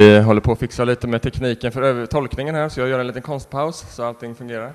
Vi håller på att fixa lite med tekniken för tolkningen här, så jag gör en liten konstpaus så allting fungerar.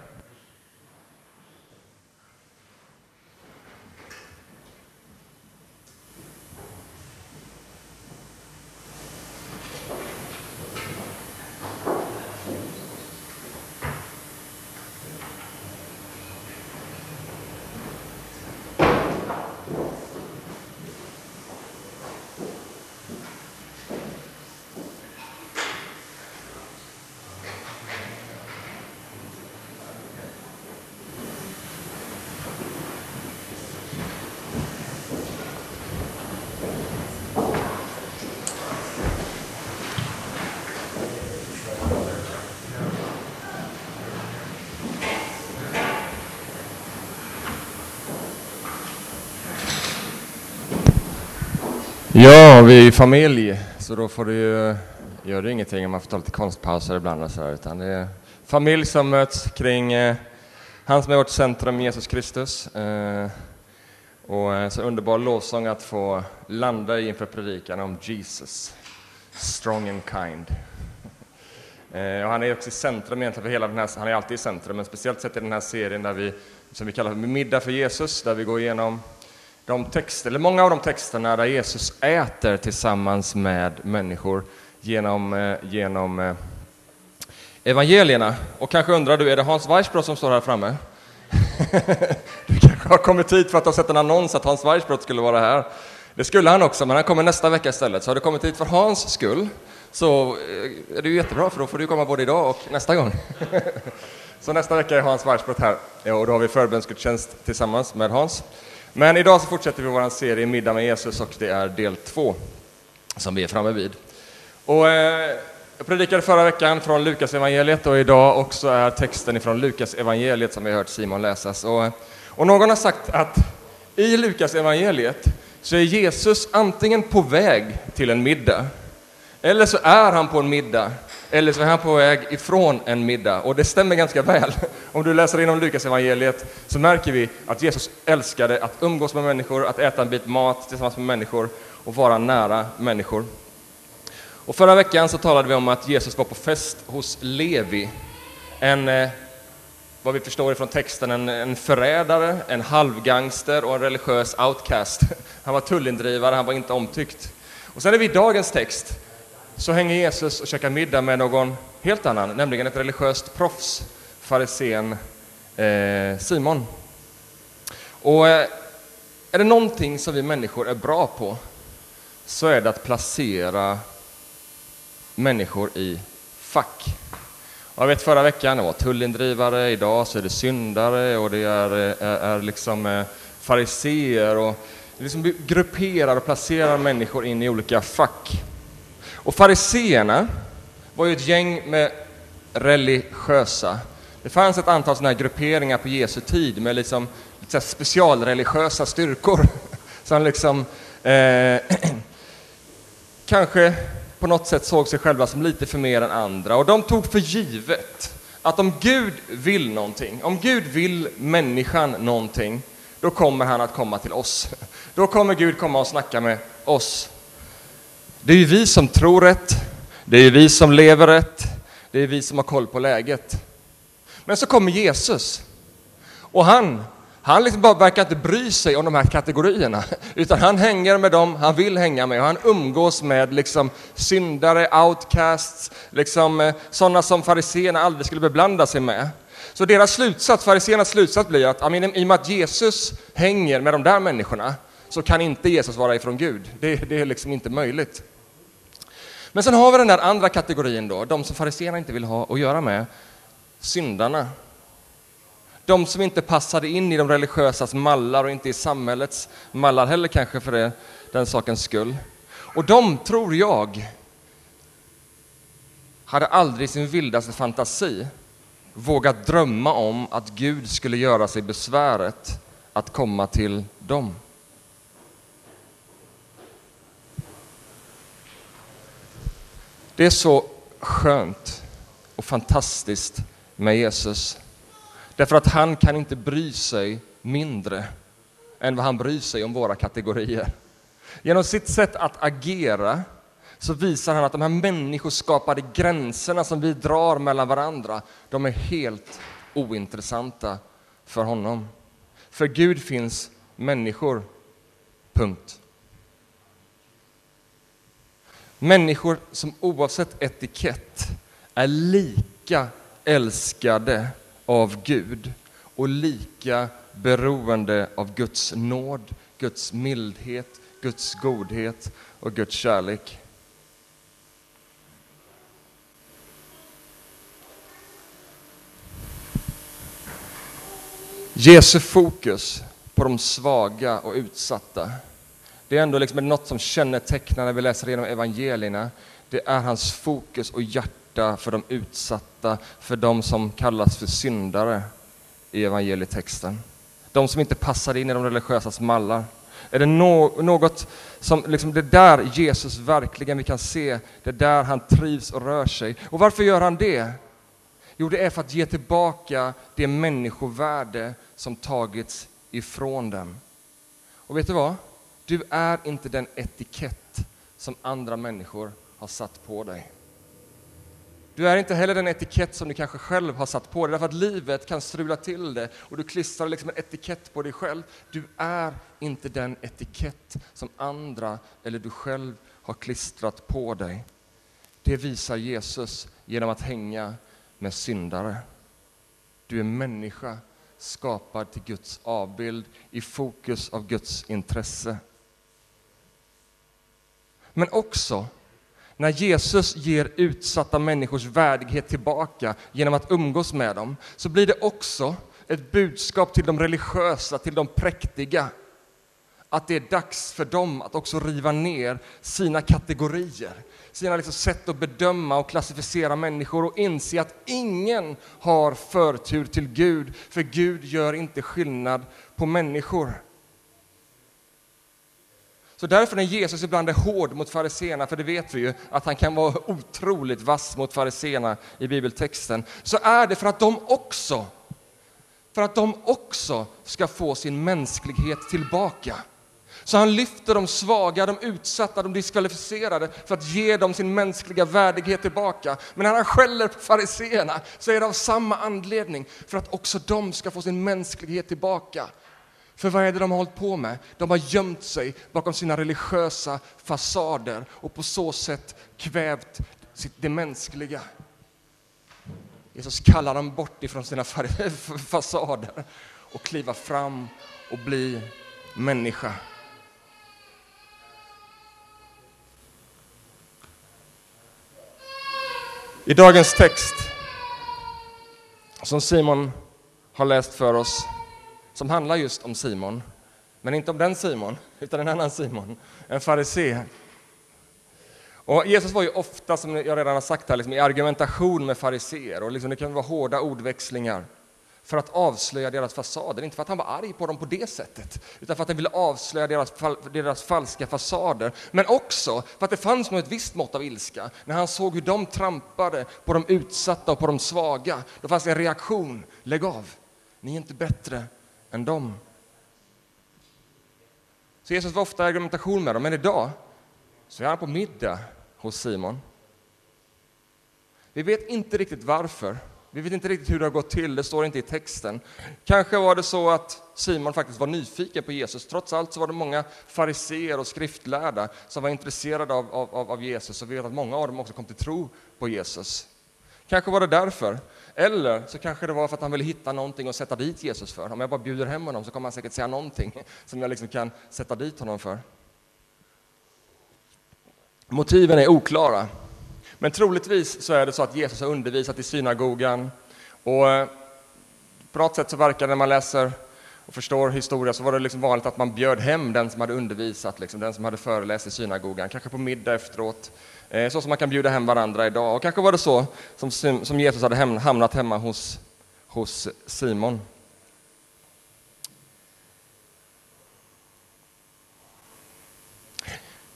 Ja, vi är familj, så då får det ju, gör det ingenting om man får ta lite konstpauser ibland och så här, utan det är familj som möts kring eh, han som är vårt centrum, Jesus Kristus. Eh, och eh, så underbar lovsång att få landa i inför predikan om Jesus, strong and kind. Eh, och han är också i centrum egentligen för hela den här, han är alltid i centrum, men speciellt sett i den här serien där vi, som vi kallar för Middag för Jesus, där vi går igenom de texter, eller många av de texterna där Jesus äter tillsammans med människor genom, eh, genom eh, evangelierna. Och kanske undrar du, är det Hans Weissbrott som står här framme? du kanske har kommit hit för att ha sett en annons att Hans Weissbrott skulle vara här. Det skulle han också, men han kommer nästa vecka istället. Så har du kommit hit för Hans skull så eh, är det ju jättebra, för då får du komma både idag och nästa gång. så nästa vecka är Hans Weissbrott här, och då har vi förbönsgudstjänst tillsammans med Hans. Men idag så fortsätter vi vår serie Middag med Jesus och det är del två som vi är framme vid. Och, eh, jag predikade förra veckan från Lukas evangeliet och idag också är texten från Lukas evangeliet som vi har hört Simon läsas. Och, eh, och någon har sagt att i Lukas evangeliet så är Jesus antingen på väg till en middag eller så är han på en middag eller så är han på väg ifrån en middag. Och det stämmer ganska väl. Om du läser inom Lukas evangeliet så märker vi att Jesus älskade att umgås med människor, att äta en bit mat tillsammans med människor och vara nära människor. Och förra veckan så talade vi om att Jesus var på fest hos Levi, en, eh, vad vi förstår ifrån texten, en, en förrädare, en halvgangster och en religiös outcast. Han var tullindrivare, han var inte omtyckt. Och sen är vi i dagens text så hänger Jesus och käkar middag med någon helt annan, nämligen ett religiöst proffs, farisén eh, Simon. Och eh, är det någonting som vi människor är bra på så är det att placera människor i fack. Jag vet förra veckan det var tullindrivare, idag så är det syndare och det är, är, är liksom eh, fariseer och liksom grupperar och placerar människor in i olika fack. Och fariseerna var ju ett gäng med religiösa. Det fanns ett antal sådana här grupperingar på Jesu tid med liksom lite specialreligiösa styrkor som liksom eh, kanske på något sätt såg sig själva som lite för mer än andra. Och de tog för givet att om Gud vill någonting, om Gud vill människan någonting, då kommer han att komma till oss. Då kommer Gud komma och snacka med oss. Det är ju vi som tror rätt, det är vi som lever rätt, det är vi som har koll på läget. Men så kommer Jesus och han, han liksom bara verkar inte bry sig om de här kategorierna, utan han hänger med dem han vill hänga med och han umgås med liksom syndare, outcasts, liksom eh, sådana som fariséerna aldrig skulle beblanda sig med. Så deras slutsats, fariséernas slutsats blir att i och med att Jesus hänger med de där människorna så kan inte Jesus vara ifrån Gud. Det, det är liksom inte möjligt. Men sen har vi den där andra kategorin då, de som fariséerna inte vill ha att göra med, syndarna. De som inte passade in i de religiösas mallar och inte i samhällets mallar heller kanske för det, den sakens skull. Och de, tror jag, hade aldrig i sin vildaste fantasi vågat drömma om att Gud skulle göra sig besväret att komma till dem. Det är så skönt och fantastiskt med Jesus. Därför att han kan inte bry sig mindre än vad han bryr sig om våra kategorier. Genom sitt sätt att agera så visar han att de här människoskapade gränserna som vi drar mellan varandra, de är helt ointressanta för honom. För Gud finns människor. Punkt. Människor som oavsett etikett är lika älskade av Gud och lika beroende av Guds nåd, Guds mildhet, Guds godhet och Guds kärlek. Jesu fokus på de svaga och utsatta, det är ändå liksom något som kännetecknar när vi läser igenom evangelierna. Det är hans fokus och hjärta för de utsatta, för de som kallas för syndare i evangelietexten. De som inte passar in i de religiösa mallar. Är det något som, liksom det där Jesus verkligen vi kan se, det är där han trivs och rör sig. Och varför gör han det? Jo, det är för att ge tillbaka det människovärde som tagits ifrån dem. Och vet du vad? Du är inte den etikett som andra människor har satt på dig. Du är inte heller den etikett som du kanske själv har satt på dig, därför att livet kan strula till det och du klistrar liksom en etikett på dig själv. Du är inte den etikett som andra eller du själv har klistrat på dig. Det visar Jesus genom att hänga med syndare. Du är människa, skapad till Guds avbild, i fokus av Guds intresse. Men också när Jesus ger utsatta människors värdighet tillbaka genom att umgås med dem, så blir det också ett budskap till de religiösa, till de präktiga, att det är dags för dem att också riva ner sina kategorier, sina liksom sätt att bedöma och klassificera människor och inse att ingen har förtur till Gud, för Gud gör inte skillnad på människor. Så därför när Jesus ibland är hård mot fariseerna, för det vet vi ju att han kan vara otroligt vass mot fariseerna i bibeltexten, så är det för att de också, för att de också ska få sin mänsklighet tillbaka. Så han lyfter de svaga, de utsatta, de diskvalificerade för att ge dem sin mänskliga värdighet tillbaka. Men när han skäller på fariseerna så är det av samma anledning, för att också de ska få sin mänsklighet tillbaka. För vad är det de har hållit på med? De har gömt sig bakom sina religiösa fasader och på så sätt kvävt det mänskliga. Jesus kallar dem bort ifrån sina fasader och kliva fram och bli människa. I dagens text, som Simon har läst för oss, som handlar just om Simon, men inte om den Simon, utan en annan Simon, en farisé. Och Jesus var ju ofta, som jag redan har sagt här, liksom, i argumentation med fariseer och liksom, det kan vara hårda ordväxlingar för att avslöja deras fasader. Inte för att han var arg på dem på det sättet, utan för att han ville avslöja deras, deras falska fasader. Men också för att det fanns nog ett visst mått av ilska. När han såg hur de trampade på de utsatta och på de svaga, då fanns det en reaktion. Lägg av, ni är inte bättre än dem. Så Jesus var ofta i argumentation med dem, men idag så är han på middag hos Simon. Vi vet inte riktigt varför, vi vet inte riktigt hur det har gått till, det står inte i texten. Kanske var det så att Simon faktiskt var nyfiken på Jesus. Trots allt så var det många fariseer och skriftlärda som var intresserade av, av, av Jesus och vi vet att många av dem också kom till tro på Jesus. Kanske var det därför. Eller så kanske det var för att han ville hitta någonting att sätta dit Jesus för. Om jag bara bjuder hem honom så kommer han säkert säga någonting som jag liksom kan sätta dit honom för. Motiven är oklara. Men troligtvis så är det så att Jesus har undervisat i synagogan och eh, på något sätt så verkar det när man läser och förstår historia så var det liksom vanligt att man bjöd hem den som hade undervisat, liksom, den som hade föreläst i synagogan, kanske på middag efteråt, eh, så som man kan bjuda hem varandra idag. Och kanske var det så som, som Jesus hade hamnat hemma hos, hos Simon.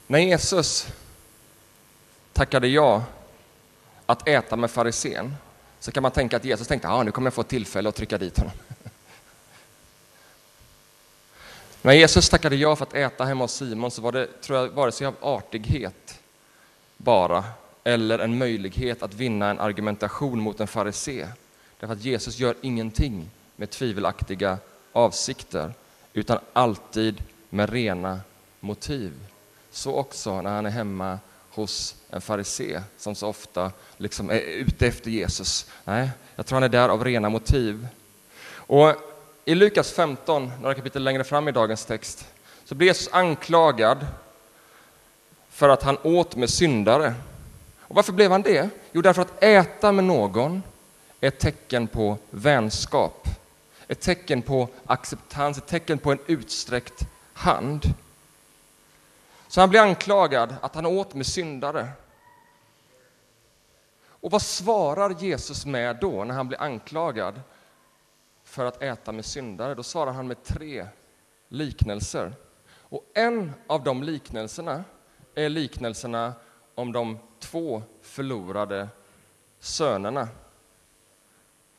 När Jesus tackade ja att äta med farisén så kan man tänka att Jesus tänkte att ah, nu kommer jag få tillfälle att trycka dit honom. När Jesus tackade ja för att äta hemma hos Simon så var det, tror jag, vare sig av artighet bara eller en möjlighet att vinna en argumentation mot en farisé. Därför att Jesus gör ingenting med tvivelaktiga avsikter utan alltid med rena motiv. Så också när han är hemma hos en farisé som så ofta liksom är ute efter Jesus. Nej, jag tror han är där av rena motiv. Och i Lukas 15, några kapitel längre fram i dagens text, så blir Jesus anklagad för att han åt med syndare. Och varför blev han det? Jo, därför att äta med någon är ett tecken på vänskap, ett tecken på acceptans, ett tecken på en utsträckt hand. Så han blir anklagad att han åt med syndare. Och vad svarar Jesus med då, när han blir anklagad för att äta med syndare? Då svarar han med tre liknelser. Och en av de liknelserna är liknelserna om de två förlorade sönerna.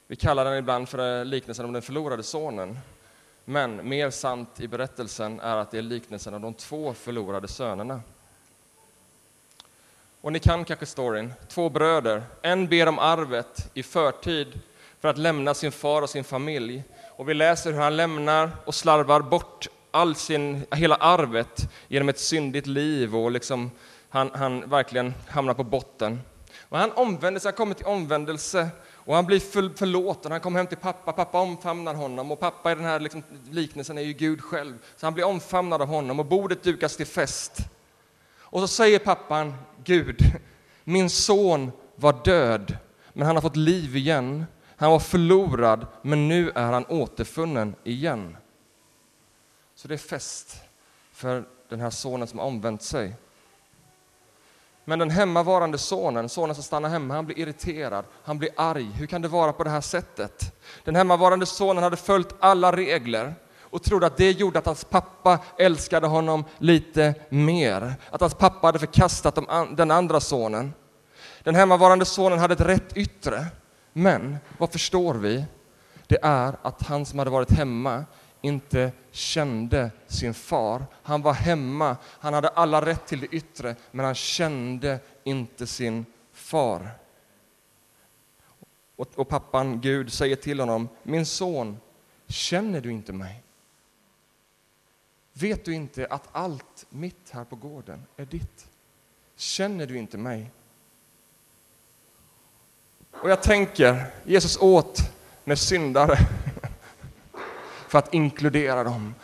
Vi kallar den ibland för eh, liknelsen om den förlorade sonen. Men mer sant i berättelsen är att det är liknelsen om de två förlorade sönerna. Och ni kan kanske storyn. Två bröder. En ber om arvet i förtid för att lämna sin far och sin familj. Och vi läser hur han lämnar och slarvar bort all sin, hela arvet genom ett syndigt liv och liksom han, han verkligen hamnar på botten. Och han omvänder sig, han kommer till omvändelse och han blir förlåten. Han kommer hem till pappa, pappa omfamnar honom och pappa i den här liksom, liknelsen är ju Gud själv. Så han blir omfamnad av honom och bordet dukas till fest. Och så säger pappan, Gud, min son var död, men han har fått liv igen. Han var förlorad, men nu är han återfunnen igen. Så det är fest för den här sonen som har omvänt sig. Men den hemmavarande sonen, sonen som stannar hemma, han blir irriterad, han blir arg. Hur kan det vara på det här sättet? Den hemmavarande sonen hade följt alla regler och trodde att det gjorde att hans pappa älskade honom lite mer. Att hans pappa hade förkastat den andra sonen. Den hemmavarande sonen hade ett rätt yttre. Men vad förstår vi? Det är att han som hade varit hemma inte kände sin far. Han var hemma, han hade alla rätt till det yttre, men han kände inte sin far. Och, och pappan Gud säger till honom, min son, känner du inte mig? Vet du inte att allt mitt här på gården är ditt? Känner du inte mig? Och jag tänker, Jesus åt med syndare för att inkludera dem.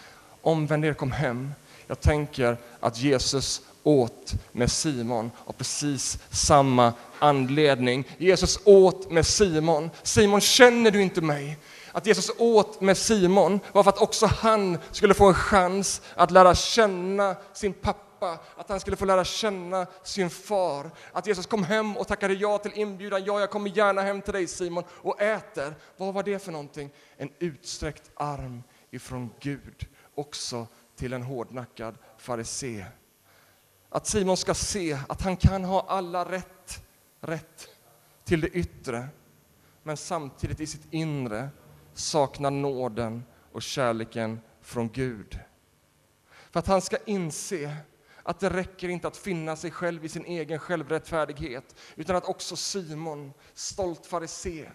Omvänd er, kom hem. Jag tänker att Jesus åt med Simon av precis samma anledning. Jesus åt med Simon. Simon, känner du inte mig? Att Jesus åt med Simon var för att också han skulle få en chans att lära känna sin pappa, att han skulle få lära känna sin far. Att Jesus kom hem och tackade ja till inbjudan. Ja, jag kommer gärna hem till dig Simon och äter. Vad var det för någonting? En utsträckt arm ifrån Gud också till en hårdnackad farisé. Att Simon ska se att han kan ha alla rätt, rätt till det yttre men samtidigt i sitt inre saknar nåden och kärleken från Gud. För att han ska inse att det räcker inte att finna sig själv i sin egen självrättfärdighet utan att också Simon, stolt farisé,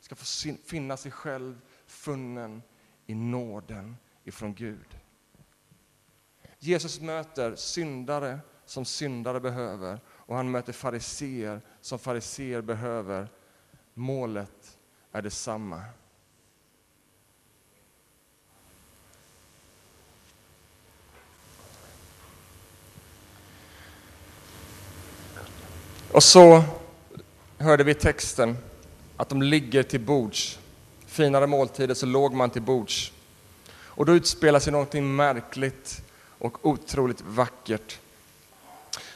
ska få finna sig själv funnen i nåden ifrån Gud. Jesus möter syndare som syndare behöver och han möter fariseer som fariseer behöver. Målet är detsamma. Och så hörde vi texten att de ligger till bords finare måltider så låg man till bords. Och då utspelar sig någonting märkligt och otroligt vackert.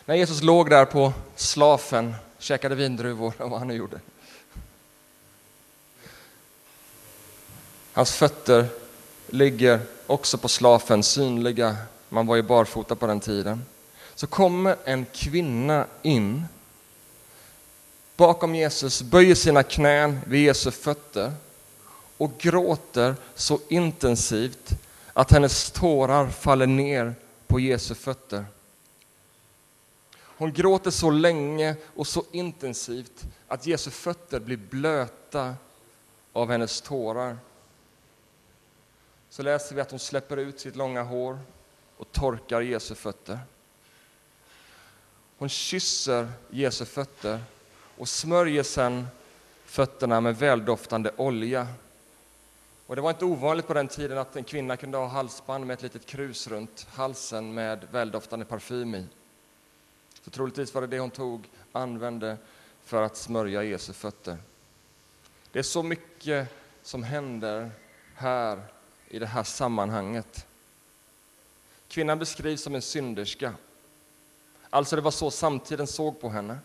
När Jesus låg där på slafen, käkade vindruvor och vad han nu gjorde. Hans fötter ligger också på slafen, synliga. Man var ju barfota på den tiden. Så kommer en kvinna in bakom Jesus, böjer sina knän vid Jesu fötter och gråter så intensivt att hennes tårar faller ner på Jesu fötter. Hon gråter så länge och så intensivt att Jesu fötter blir blöta av hennes tårar. Så läser vi att hon släpper ut sitt långa hår och torkar Jesu fötter. Hon kysser Jesu fötter och smörjer sedan fötterna med väldoftande olja. Och det var inte ovanligt på den tiden att en kvinna kunde ha halsband med ett litet krus runt halsen med väldoftande parfym i. Så troligtvis var det det hon tog, använde för att smörja Jesu fötter. Det är så mycket som händer här i det här sammanhanget. Kvinnan beskrivs som en synderska. Alltså det var så samtiden såg på henne.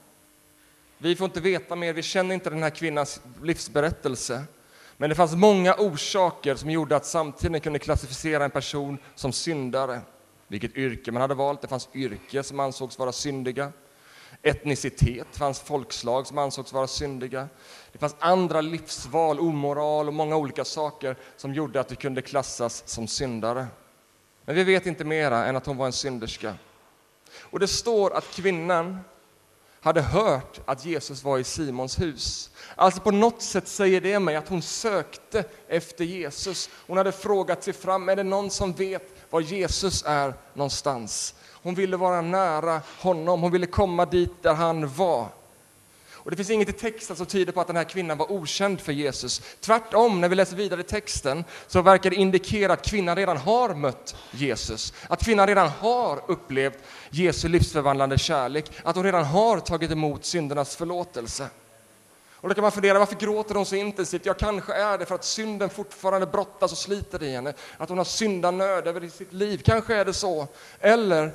Vi får inte veta mer, vi känner inte den här kvinnans livsberättelse. Men det fanns många orsaker som gjorde att samtiden kunde klassificera en person som syndare. Vilket yrke man hade valt, det fanns yrke som ansågs vara syndiga. Etnicitet, det fanns folkslag som ansågs vara syndiga. Det fanns andra livsval, omoral och många olika saker som gjorde att vi kunde klassas som syndare. Men vi vet inte mera än att hon var en synderska. Och det står att kvinnan hade hört att Jesus var i Simons hus. Alltså på något sätt säger det mig att hon sökte efter Jesus. Hon hade frågat sig fram, är det någon som vet var Jesus är någonstans? Hon ville vara nära honom, hon ville komma dit där han var. Och det finns inget i texten som tyder på att den här kvinnan var okänd för Jesus. Tvärtom, när vi läser vidare i texten så verkar det indikera att kvinnan redan har mött Jesus. Att kvinnan redan har upplevt Jesu livsförvandlande kärlek. Att hon redan har tagit emot syndernas förlåtelse. Och då kan man fundera, varför gråter hon så intensivt? Ja, kanske är det för att synden fortfarande brottas och sliter i henne. Att hon har syndanöd över sitt liv. Kanske är det så. Eller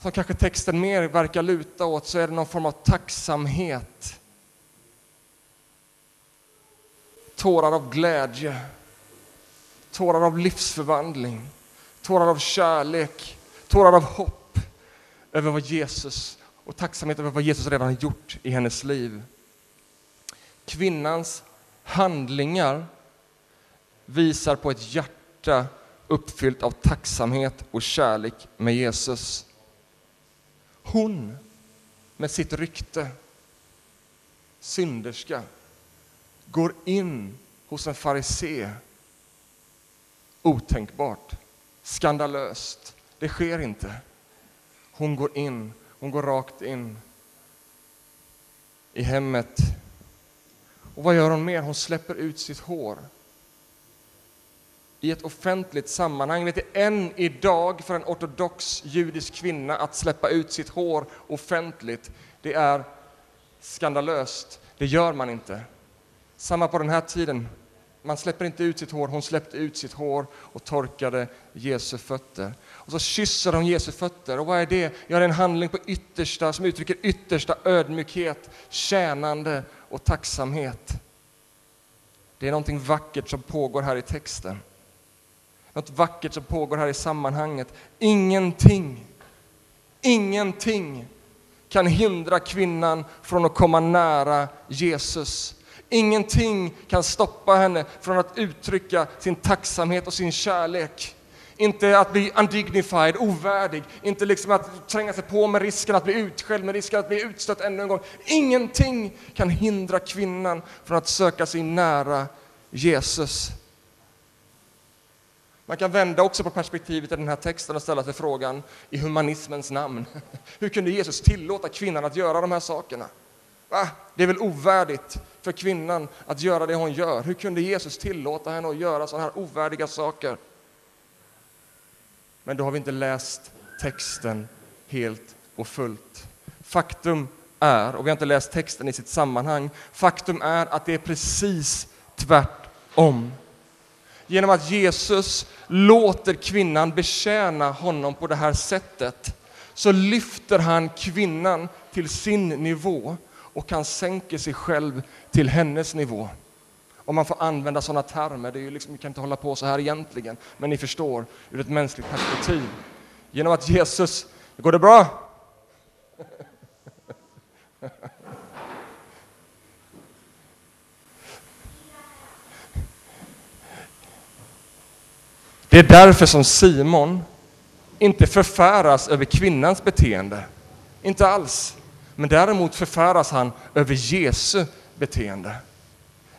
som kanske texten mer verkar luta åt, så är det någon form av tacksamhet. Tårar av glädje, tårar av livsförvandling, tårar av kärlek, tårar av hopp över vad Jesus och tacksamhet över vad Jesus redan har gjort i hennes liv. Kvinnans handlingar visar på ett hjärta uppfyllt av tacksamhet och kärlek med Jesus. Hon med sitt rykte, synderska, går in hos en farisé. Otänkbart, skandalöst. Det sker inte. Hon går in, hon går rakt in i hemmet. Och vad gör hon mer? Hon släpper ut sitt hår i ett offentligt sammanhang. Vet du, än idag för en ortodox judisk kvinna att släppa ut sitt hår offentligt, det är skandalöst. Det gör man inte. Samma på den här tiden. Man släpper inte ut sitt hår. Hon släppte ut sitt hår och torkade Jesu fötter. Och så kysser hon Jesu fötter. Och vad är det? Ja, det är en handling på yttersta, som uttrycker yttersta ödmjukhet, tjänande och tacksamhet. Det är någonting vackert som pågår här i texten. Något vackert som pågår här i sammanhanget. Ingenting, ingenting kan hindra kvinnan från att komma nära Jesus. Ingenting kan stoppa henne från att uttrycka sin tacksamhet och sin kärlek. Inte att bli undignified, ovärdig, inte liksom att tränga sig på med risken att bli utskälld, med risken att bli utstött ännu en gång. Ingenting kan hindra kvinnan från att söka sig nära Jesus. Man kan vända också på perspektivet i den här texten och ställa sig frågan i humanismens namn. Hur kunde Jesus tillåta kvinnan att göra de här sakerna? Va? Det är väl ovärdigt för kvinnan att göra det hon gör. Hur kunde Jesus tillåta henne att göra sådana här ovärdiga saker? Men då har vi inte läst texten helt och fullt. Faktum är, och vi har inte läst texten i sitt sammanhang, faktum är att det är precis tvärtom genom att Jesus låter kvinnan betjäna honom på det här sättet så lyfter han kvinnan till sin nivå och han sänker sig själv till hennes nivå. Om man får använda sådana termer, det är ju liksom, vi kan inte hålla på så här egentligen, men ni förstår ur ett mänskligt perspektiv. Genom att Jesus, går det bra? Det är därför som Simon inte förfäras över kvinnans beteende. Inte alls. Men däremot förfäras han över Jesu beteende.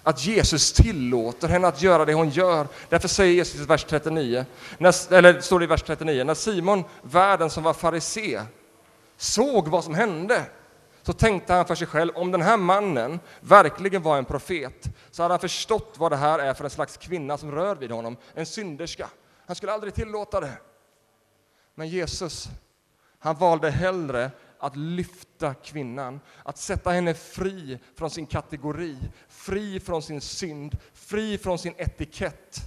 Att Jesus tillåter henne att göra det hon gör. Därför säger Jesus i vers 39, när, eller står det i vers 39, när Simon, värden som var farisé, såg vad som hände så tänkte han för sig själv, om den här mannen verkligen var en profet så hade han förstått vad det här är för en slags kvinna som rör vid honom, en synderska. Han skulle aldrig tillåta det. Men Jesus, han valde hellre att lyfta kvinnan, att sätta henne fri från sin kategori, fri från sin synd, fri från sin etikett.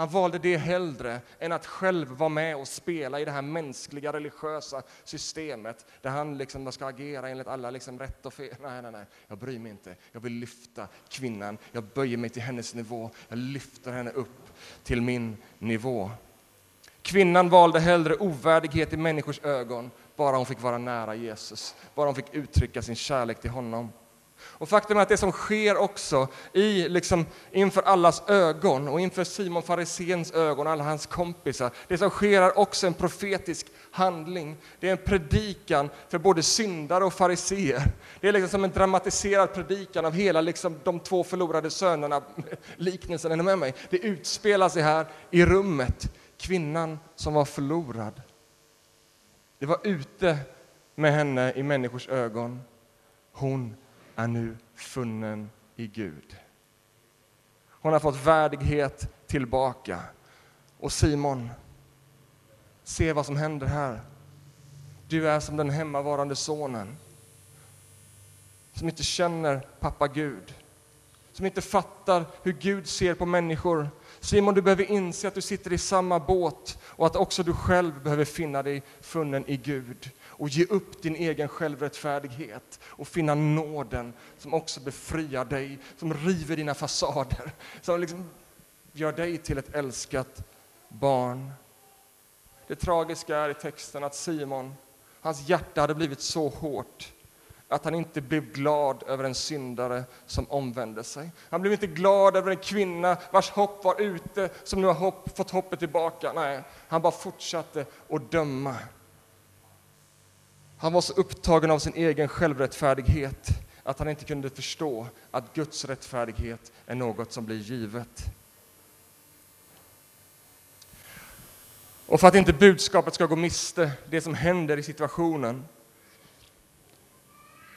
Han valde det hellre än att själv vara med och spela i det här mänskliga religiösa systemet där han liksom ska agera enligt alla liksom rätt och fel. Nej, nej, nej, jag bryr mig inte. Jag vill lyfta kvinnan. Jag böjer mig till hennes nivå. Jag lyfter henne upp till min nivå. Kvinnan valde hellre ovärdighet i människors ögon bara hon fick vara nära Jesus, bara hon fick uttrycka sin kärlek till honom. Och faktum är att det som sker också i, liksom, inför allas ögon och inför Simon Farisens ögon och alla hans kompisar, det som sker är också en profetisk handling. Det är en predikan för både syndare och fariseer. Det är liksom som en dramatiserad predikan av hela liksom, de två förlorade sönerna, liknelsen, är ni med mig? Det utspelar sig här i rummet, kvinnan som var förlorad. Det var ute med henne i människors ögon. Hon är nu funnen i Gud. Hon har fått värdighet tillbaka. Och Simon, se vad som händer här. Du är som den hemmavarande sonen som inte känner pappa Gud, som inte fattar hur Gud ser på människor. Simon, du behöver inse att du sitter i samma båt och att också du själv behöver finna dig funnen i Gud och ge upp din egen självrättfärdighet och finna nåden som också befriar dig, som river dina fasader, som liksom gör dig till ett älskat barn. Det tragiska är i texten att Simon, hans hjärta hade blivit så hårt att han inte blev glad över en syndare som omvände sig. Han blev inte glad över en kvinna vars hopp var ute, som nu har hopp, fått hoppet tillbaka. Nej, han bara fortsatte att döma. Han var så upptagen av sin egen självrättfärdighet att han inte kunde förstå att Guds rättfärdighet är något som blir givet. Och för att inte budskapet ska gå miste det som händer i situationen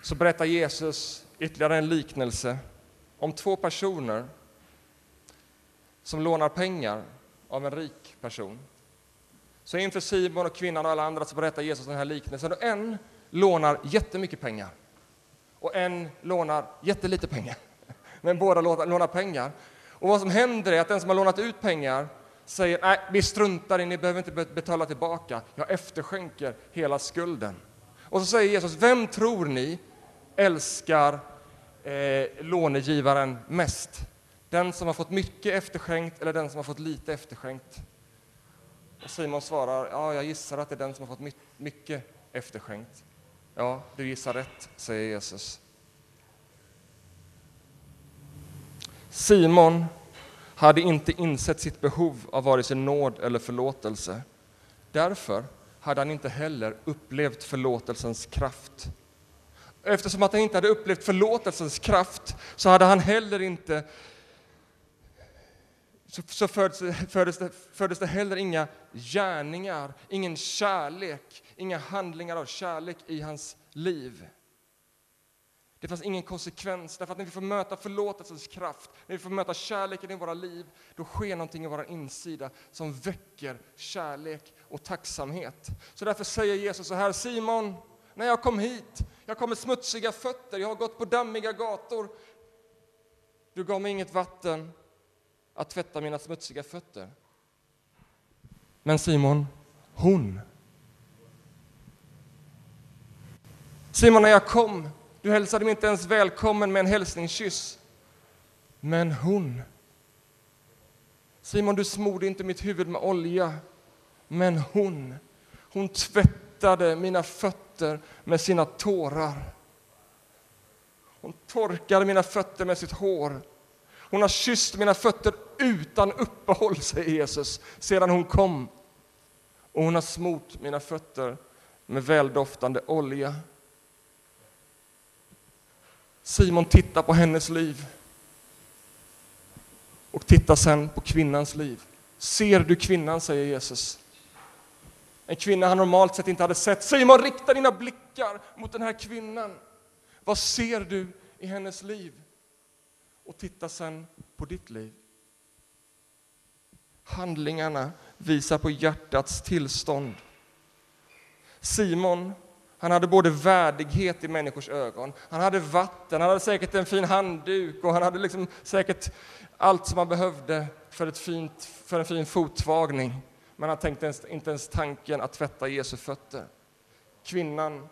så berättar Jesus ytterligare en liknelse om två personer som lånar pengar av en rik person. Så inför Simon och kvinnan och alla andra så berättar Jesus den här liknelsen. Och en lånar jättemycket pengar och en lånar jättelite pengar. Men båda lånar pengar. Och vad som händer är att den som har lånat ut pengar säger nej, vi struntar i, ni behöver inte betala tillbaka. Jag efterskänker hela skulden. Och så säger Jesus, vem tror ni älskar eh, lånegivaren mest? Den som har fått mycket efterskänkt eller den som har fått lite efterskänkt? Och Simon svarar, ja, jag gissar att det är den som har fått mycket efterskänkt. Ja, du gissar rätt, säger Jesus. Simon hade inte insett sitt behov av vare sig nåd eller förlåtelse. Därför hade han inte heller upplevt förlåtelsens kraft. Eftersom att han inte hade upplevt förlåtelsens kraft så hade han heller inte så, så föddes, föddes, det, föddes det heller inga gärningar, ingen kärlek, inga handlingar av kärlek i hans liv. Det fanns ingen konsekvens, därför att när vi får möta förlåtelsens kraft, när vi får möta kärleken i våra liv, då sker någonting i vår insida som väcker kärlek och tacksamhet. Så därför säger Jesus så här, Simon, när jag kom hit, jag kom med smutsiga fötter, jag har gått på dammiga gator, du gav mig inget vatten, att tvätta mina smutsiga fötter. Men Simon, hon. Simon, när jag kom, du hälsade mig inte ens välkommen med en hälsningskyss. Men hon. Simon, du smorde inte mitt huvud med olja. Men hon, hon tvättade mina fötter med sina tårar. Hon torkade mina fötter med sitt hår. Hon har kysst mina fötter utan uppehåll, säger Jesus, sedan hon kom. Och hon har smort mina fötter med väldoftande olja. Simon tittar på hennes liv och tittar sen på kvinnans liv. Ser du kvinnan, säger Jesus. En kvinna han normalt sett inte hade sett. Simon, rikta dina blickar mot den här kvinnan. Vad ser du i hennes liv? Och titta sen på ditt liv. Handlingarna visar på hjärtats tillstånd. Simon, han hade både värdighet i människors ögon, han hade vatten, han hade säkert en fin handduk och han hade liksom säkert allt som han behövde för, ett fint, för en fin fotvagning. Men han tänkte ens, inte ens tanken att tvätta Jesu fötter. Kvinnan,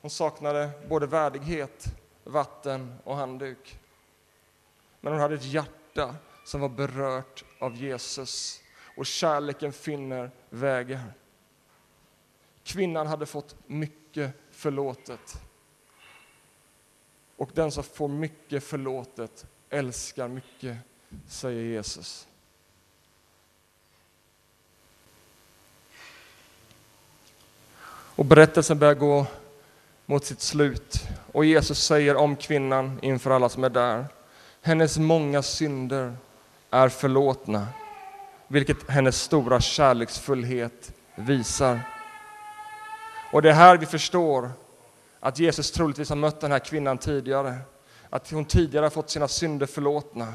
hon saknade både värdighet, vatten och handduk. Men hon hade ett hjärta som var berört av Jesus och kärleken finner vägar. Kvinnan hade fått mycket förlåtet. Och den som får mycket förlåtet älskar mycket, säger Jesus. Och berättelsen börjar gå mot sitt slut. Och Jesus säger om kvinnan inför alla som är där. Hennes många synder är förlåtna, vilket hennes stora kärleksfullhet visar. Och det är här vi förstår att Jesus troligtvis har mött den här kvinnan tidigare. Att hon tidigare har fått sina synder förlåtna.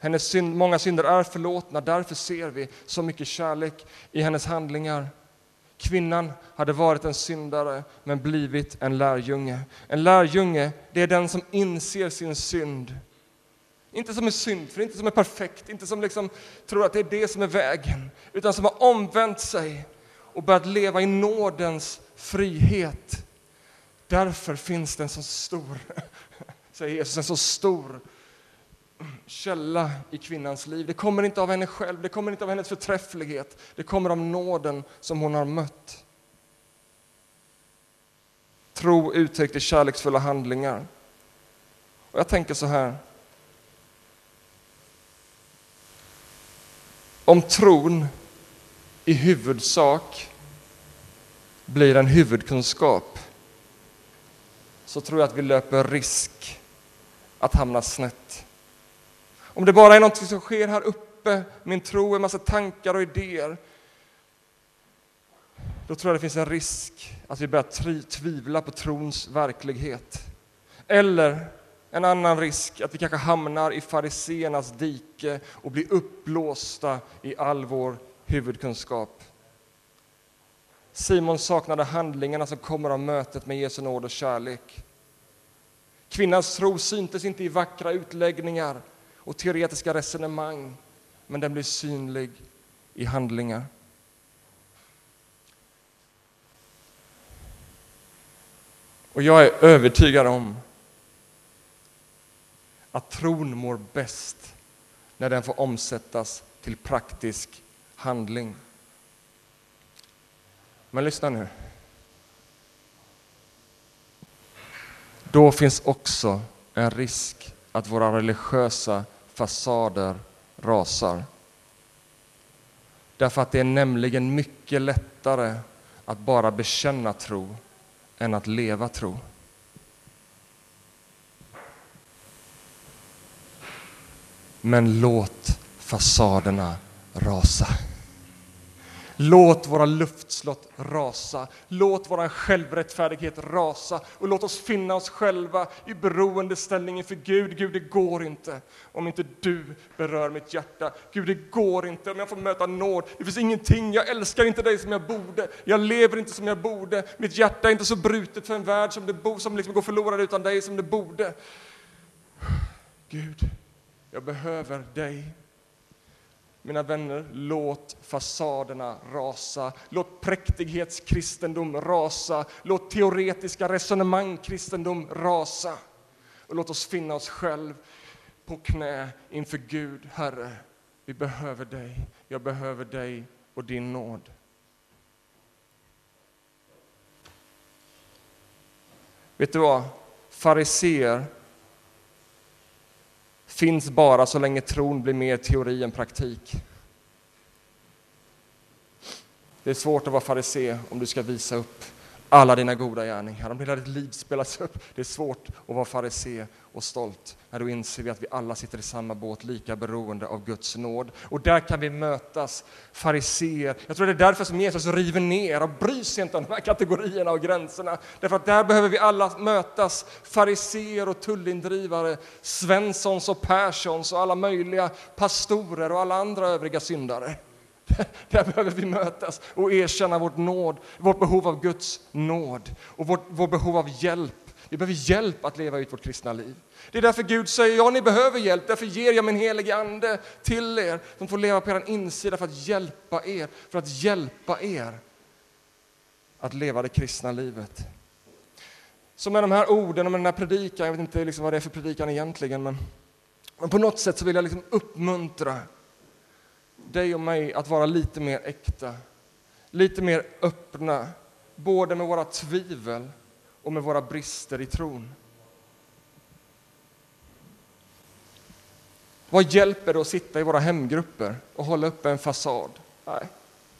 Hennes synd, många synder är förlåtna, därför ser vi så mycket kärlek i hennes handlingar. Kvinnan hade varit en syndare, men blivit en lärjunge. En lärjunge, det är den som inser sin synd. Inte som är syndfri, inte som är perfekt, inte som liksom tror att det är det som är vägen, utan som har omvänt sig och börjat leva i nådens frihet. Därför finns det en så stor, säger Jesus, en så stor källa i kvinnans liv. Det kommer inte av henne själv, det kommer inte av hennes förträfflighet, det kommer av nåden som hon har mött. Tro uttryckt i kärleksfulla handlingar. Och jag tänker så här. Om tron i huvudsak blir en huvudkunskap så tror jag att vi löper risk att hamna snett. Om det bara är något som sker här uppe, min tro, en massa tankar och idéer, då tror jag det finns en risk att vi börjar tvivla på trons verklighet. Eller en annan risk att vi kanske hamnar i fariseernas dike och blir uppblåsta i all vår huvudkunskap. Simon saknade handlingarna som kommer av mötet med Jesu nåd och kärlek. Kvinnans tro syntes inte i vackra utläggningar och teoretiska resonemang, men den blir synlig i handlingar. Och jag är övertygad om att tron mår bäst när den får omsättas till praktisk handling. Men lyssna nu. Då finns också en risk att våra religiösa fasader rasar. Därför att det är nämligen mycket lättare att bara bekänna tro än att leva tro. Men låt fasaderna rasa. Låt våra luftslott rasa, låt vår självrättfärdighet rasa och låt oss finna oss själva i beroendeställning inför Gud. Gud, det går inte om inte du berör mitt hjärta. Gud, det går inte om jag får möta nåd. Det finns ingenting, jag älskar inte dig som jag borde. Jag lever inte som jag borde. Mitt hjärta är inte så brutet för en värld som, det bo, som liksom går förlorad utan dig som det borde. Gud, jag behöver dig. Mina vänner, låt fasaderna rasa. Låt präktighetskristendom rasa. Låt teoretiska resonemang kristendom rasa. Och låt oss finna oss själv på knä inför Gud. Herre, vi behöver dig. Jag behöver dig och din nåd. Vet du vad? Fariseer finns bara så länge tron blir mer teori än praktik. Det är svårt att vara farisé om du ska visa upp alla dina goda gärningar. Om hela ditt liv spelas upp. Det är svårt att vara farisé och stolt när då inser vi att vi alla sitter i samma båt, lika beroende av Guds nåd. Och där kan vi mötas, fariséer. Jag tror det är därför som Jesus river ner och bryr sig inte om de här kategorierna och gränserna. Därför att där behöver vi alla mötas, fariséer och tullindrivare, Svenssons och Perssons och alla möjliga pastorer och alla andra övriga syndare. Där behöver vi mötas och erkänna vårt, nåd, vårt behov av Guds nåd och vårt, vårt behov av hjälp. Vi behöver hjälp att leva ut vårt kristna liv. Det är därför Gud säger, ja ni behöver hjälp, därför ger jag min helige Ande till er som får leva på er insida för att hjälpa er, för att hjälpa er att leva det kristna livet. Så med de här orden och med den här predikan, jag vet inte liksom vad det är för predikan egentligen, men, men på något sätt så vill jag liksom uppmuntra dig och mig att vara lite mer äkta, lite mer öppna, både med våra tvivel och med våra brister i tron. Vad hjälper det att sitta i våra hemgrupper och hålla uppe en fasad? Nej,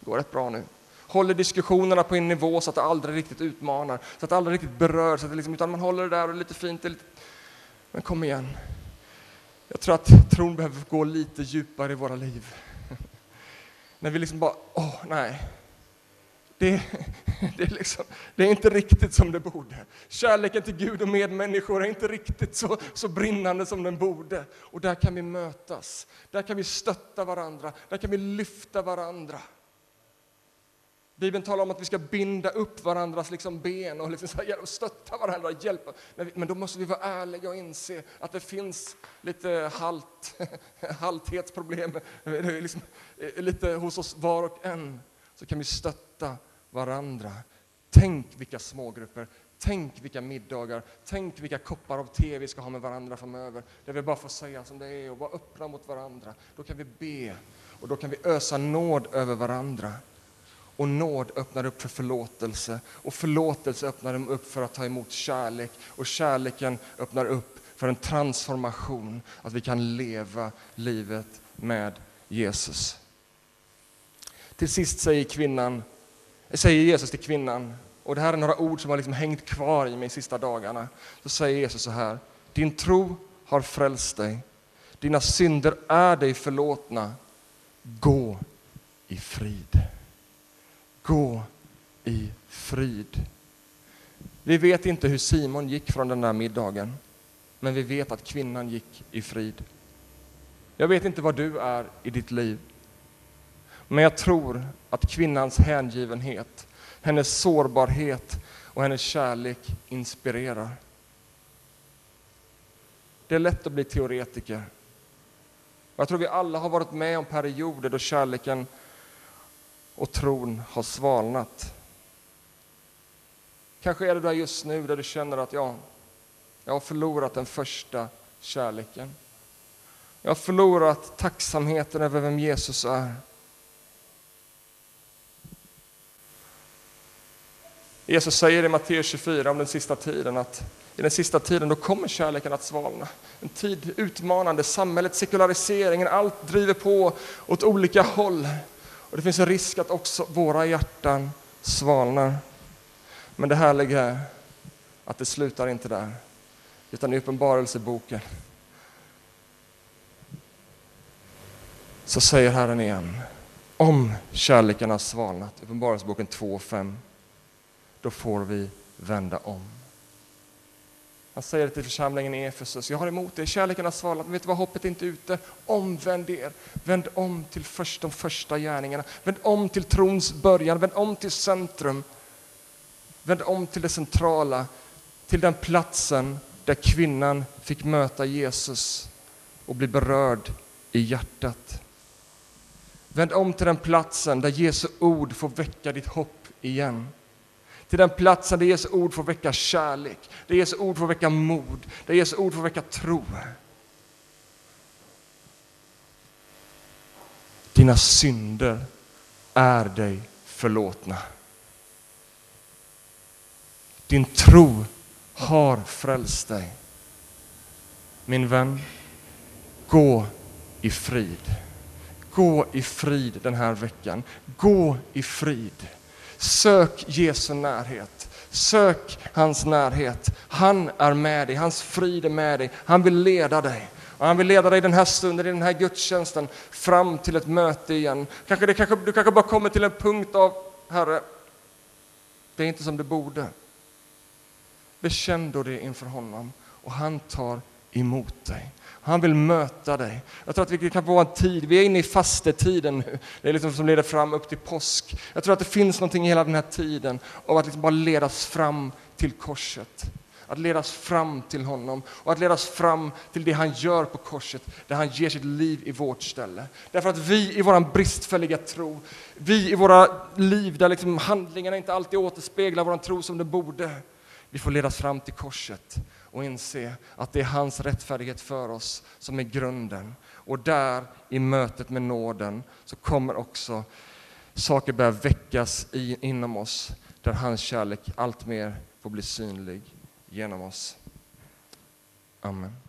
det går rätt bra nu. Håller diskussionerna på en nivå så att det aldrig riktigt utmanar, så att det aldrig riktigt berör, så att det liksom, utan man håller det där och det är lite fint. Är lite... Men kom igen. Jag tror att tron behöver gå lite djupare i våra liv. När vi liksom bara, åh nej, det, det, är liksom, det är inte riktigt som det borde. Kärleken till Gud och medmänniskor är inte riktigt så, så brinnande som den borde. Och där kan vi mötas, där kan vi stötta varandra, där kan vi lyfta varandra. Bibeln talar om att vi ska binda upp varandras liksom ben och liksom stötta varandra, hjälpa. Men då måste vi vara ärliga och inse att det finns lite halt, halthetsproblem liksom, eh, lite hos oss var och en. Så kan vi stötta varandra. Tänk vilka smågrupper, tänk vilka middagar, tänk vilka koppar av te vi ska ha med varandra framöver. Där vi bara får säga som det är och vara öppna mot varandra. Då kan vi be och då kan vi ösa nåd över varandra. Och nåd öppnar upp för förlåtelse och förlåtelse öppnar upp för att ta emot kärlek och kärleken öppnar upp för en transformation, att vi kan leva livet med Jesus. Till sist säger, kvinnan, säger Jesus till kvinnan, och det här är några ord som har liksom hängt kvar i mig de sista dagarna. Så säger Jesus så här, din tro har frälst dig, dina synder är dig förlåtna, gå i frid. Gå i frid. Vi vet inte hur Simon gick från den där middagen, men vi vet att kvinnan gick i frid. Jag vet inte vad du är i ditt liv, men jag tror att kvinnans hängivenhet, hennes sårbarhet och hennes kärlek inspirerar. Det är lätt att bli teoretiker. Jag tror vi alla har varit med om perioder då kärleken och tron har svalnat. Kanske är det där just nu där du känner att ja, jag har förlorat den första kärleken. Jag har förlorat tacksamheten över vem Jesus är. Jesus säger i Matteus 24 om den sista tiden att i den sista tiden då kommer kärleken att svalna. En tid utmanande, samhället, sekulariseringen, allt driver på åt olika håll. Och det finns en risk att också våra hjärtan svalnar. Men det härliga är att det slutar inte där, utan i Uppenbarelseboken så säger Herren igen, om kärleken har svalnat, Uppenbarelseboken 2 och 5, då får vi vända om. Han säger till församlingen i Efesus, jag har emot er, kärleken har svalnat, men vet du vad, hoppet är inte ute. Omvänd er, vänd om till först, de första gärningarna, vänd om till trons början, vänd om till centrum. Vänd om till det centrala, till den platsen där kvinnan fick möta Jesus och bli berörd i hjärtat. Vänd om till den platsen där Jesu ord får väcka ditt hopp igen. Till den platsen där Jesu ord får väcka kärlek, där Jesu ord får väcka mod, där Jesu ord får väcka tro. Dina synder är dig förlåtna. Din tro har frälst dig. Min vän, gå i frid. Gå i frid den här veckan. Gå i frid. Sök Jesu närhet. Sök hans närhet. Han är med dig, hans frid är med dig. Han vill leda dig. Och han vill leda dig den här stunden, i den här gudstjänsten, fram till ett möte igen. Kanske, det, kanske, du kanske bara kommer till en punkt av, Herre, det är inte som det borde. Bekänn då det inför honom och han tar emot dig. Han vill möta dig. Jag tror att vi kan få en tid, vi är inne i fastetiden nu, det är liksom som leder fram upp till påsk. Jag tror att det finns någonting i hela den här tiden av att liksom bara ledas fram till korset. Att ledas fram till honom och att ledas fram till det han gör på korset, där han ger sitt liv i vårt ställe. Därför att vi i vår bristfälliga tro, vi i våra liv där liksom handlingarna inte alltid återspeglar vår tro som det borde, vi får ledas fram till korset och inse att det är hans rättfärdighet för oss som är grunden. Och där, i mötet med nåden, så kommer också saker börja väckas i, inom oss, där hans kärlek alltmer får bli synlig genom oss. Amen.